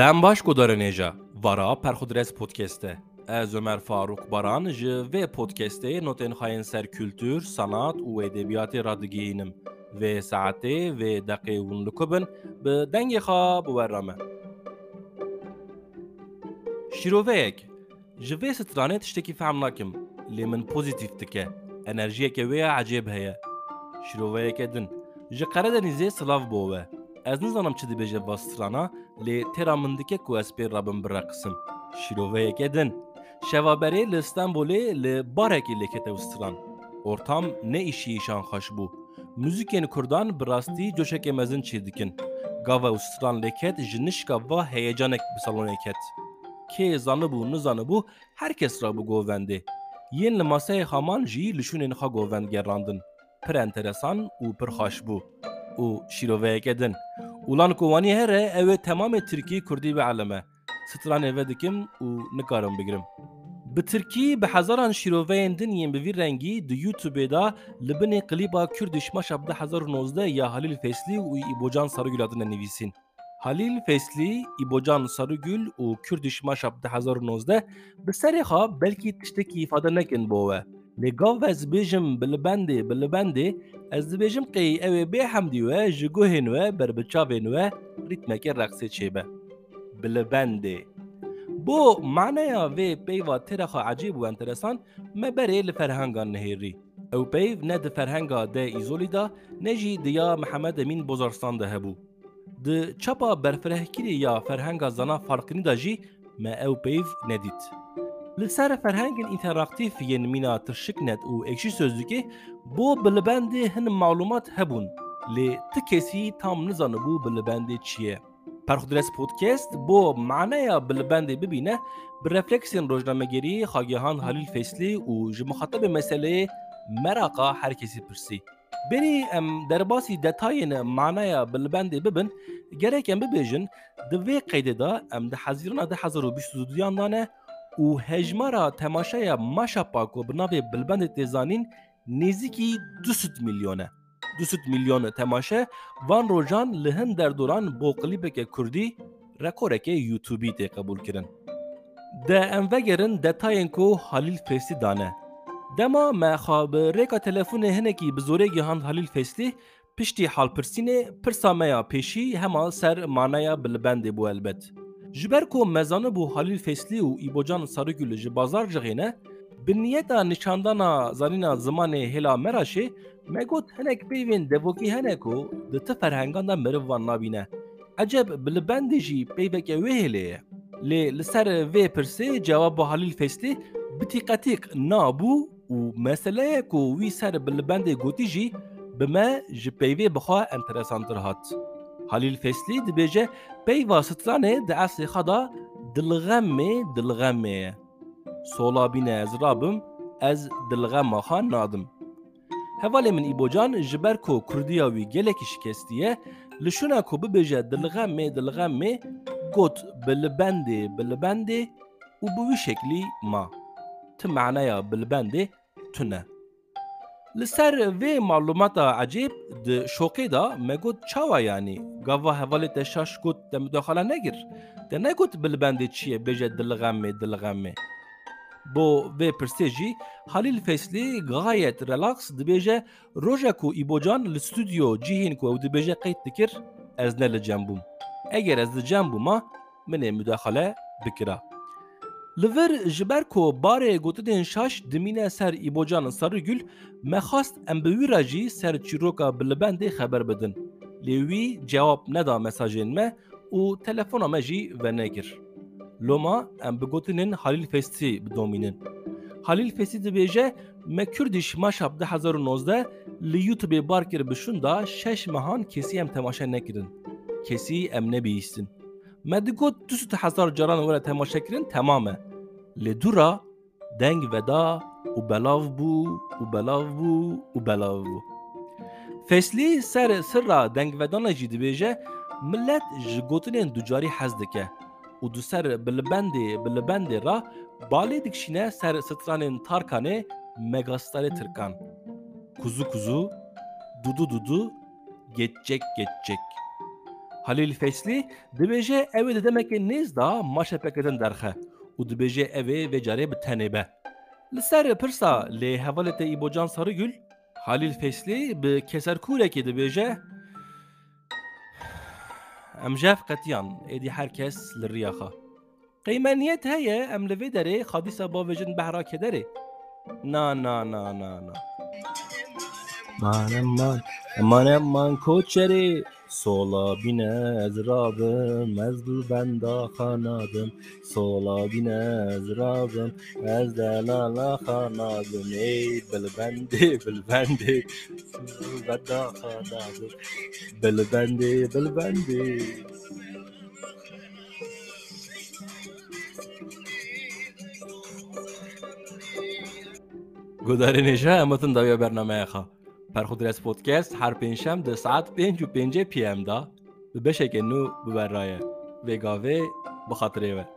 Dem baş godarenêja Vara Perxudres podcast'e. Ez Ömer Faruk Baran ji vê podcastê notên xayên ser kültür, sanat radigihînim. Vê saetê vê deqê hûn li ku bin bi dengê xwe biwere me. Şîroveyek ji vê stranê tiştekî fehm nakim lê min pozîtîv dike. Enerjiyeke wê ya ecêb heye. Şîroveyeke din. Ji Qeredenîzê. Ez nizanim çi dibêje vastrana lê têra min dike ku ez pê rabim bireqisim. Şîroveyeke din. Şevaberê li Stenbolê li barekê lêkete. Ortam ne îşî îşan xweş bû. Müzikên Kurdan bi rastî coşekê mezin çê dikin. Gava stran lêket ji nişka va heyecanek bi salonê ket. Kê zanibû nizanibû herkes ra bi govendê. Yên li maseyê xaman jî li govend gerandin. Pir enteresan û pir xweş bû. Û şîroveyeke din. Ulan ku wanî here ew ê temamê Tirkî Kurdî ve eleme. Stranê ve dikim û nikarim bigirim. Bi Tirkî bi hezaran şîroveyên din yên bi vî rengî di YouTubeê da li binê klîba Kürdiş maşab 2019 ya Halil Feslî û İbocan Sarıgül adine nivîsîn. Halil Feslî, İbocan Sarıgül û Kürdiş maşab 2019 bi serê xwe belkî tiştekî îfade nekin bo we. Gav ez dibêjim bi li bendê bi li bendê ez dibêjim qey ew ê bê hemdî we ji guhên we berbiçavên we rîtmeke reqsê çêbe. Bi li bendê. Bo maneya vê peyva têra xwe ecîb û enteresan me berê li ferhengan nihêrî. Ew peyv ne di ferhenga de îzolî da ne jî diya Mihemed Emîn Bozarstan de hebû. Di çapa berfirehkirî ya ferhenga zana farqinî da jî me ew peyv nedît. Li ser ferhengên interaktif yên mîna tirşiknet û ekşî sözlükê bo bi li bendê hin malumat hebûn lê ti kesî tam nizanibû bi li bendê çi ye. Perxudres Podcast bo maneya bi li bendê bibîne bi refleksiyên rojnamegerî xagehan Halil Feslî û ji mixatebê meseleyê meraqa herkesî pirsî. Berî em derbasî detayên maneya bi li bendê bibin, gerek em bibêjin di vê qeydê da em di hezîrana 2022 da ne û hejmara temaşeya maşapa ku bi navê bilbendê têzanîn nêzîkî 200 milyon e. 200 milyon temaşe van rojan li hin derdoran bo klîpeke Kurdî rekorekê YouTubeî tê qebûl kirin. De em vegerin detayên ku Halil Feslî dane. Dema me xwe bi rêka telefonê hinekî bi zorê gihand Halil Feslî piştî halpirsînê pirsa me ya pêşî hema ser maneya bi li bendê bû elbet. Ji ber ku mezanı bû Halil Feslî û İbocan Sarıgül ji bazar jixîne, bi niyeta nişandana zanîna zimanê hêla Meraşê me got hinek peyvên devokî hene ku di ti ferhengan de meriv van nabîne. Eceb bi li peyveke wê hêlê ye. Lê li ser vê pirsê Halil Feslî bitîqetîk nabû û meseleye ku wî ser bi li bendê gotî jî bi me ji peyvê bixwe enteresantir hat. Halil Feslî dibêje peyva stranê di esê xwe da dilxemê dilxemê ye. Sola bîne ez rabim ez dilxema xwe nadim. Hevalê min îbocan ji ber ku Kurdiya wî gelekî şikestiye li şuna ku bibêje dilxemê dilxemê got bi li bendê bi li bendê û bi wî şeklî ma. Ti meneya bi li bendê tune. لسر و معلومات عجیب د شوقی دا مگود چاوا یعنی؟ گاوا حوالی تشاش گود ده مداخل نگیر. ده نگود بلبندی چیه؟ بجه دلغمه دلغمه. بو و پرسیجی حالیل فیسلی غایت ریلاکس ده بجه روژه کو ایبو جان لستودیو جیهین کو ده بجه قید دکر از نل جنبوم. اگر از ده جنبوم ما منه مداخله بکره Li vir ji ber ku barê gotinên şaş dimîne ser îbocan Sarıgül me xast em ser çîroka bi li bendê xeber bidin. Lê wî cewab neda mesajên me û telefona me jî venekir. Loma em bi gotinên Halil Festî bidomînin. Halil Festî dibêje me Kürdiş maşab 2019 li YouTubeê barkir bişûn da şeş mehan kesî em temaşe nekirin. Kesî em nebihîstin. Me digot du hezar caran were temaşe kirin temam. Lê dûra deng veda û belav bû û belav bû û belav bû. Feslî ser sirra dengvedana jî dibêje millet ji gotinên ducarî hez dike û du ser bi li bendê bi li bendê ra balê dikişîne ser stranên Tarkanê megastarê Tirkan. Kuzu kuzu, dudu dudu, geçecek geçecek. Halil Fesli dibêje ew ê di demekê nêz da maşe pekirin derxe û dibêje ev ê vê carê bi tenê be. Li ser pirsa lê hevalê te îbocan Sarıgül, Halil Fesli bi keserkûrekê dibêje Em jev qetiyan êdî herkes li riya xwe. Qeymeniyet heye em li vê derê xadîsa bavêjin behra kederê. Na na na na na. Man eman eman eman koçerê Sola bine ezrabım ez bu benda kanadım Sola bine ezrabım ez de la la kanadım Ey bilbendi bilbendi benda kanadım Bilbendi bilbendi گوداری نیشه همتون دا برنامه پرخودرس پودکست هر پنجشنبه ساعت 5 و 5 پی ام به بشک نو ببرای. وگاوه بخاطره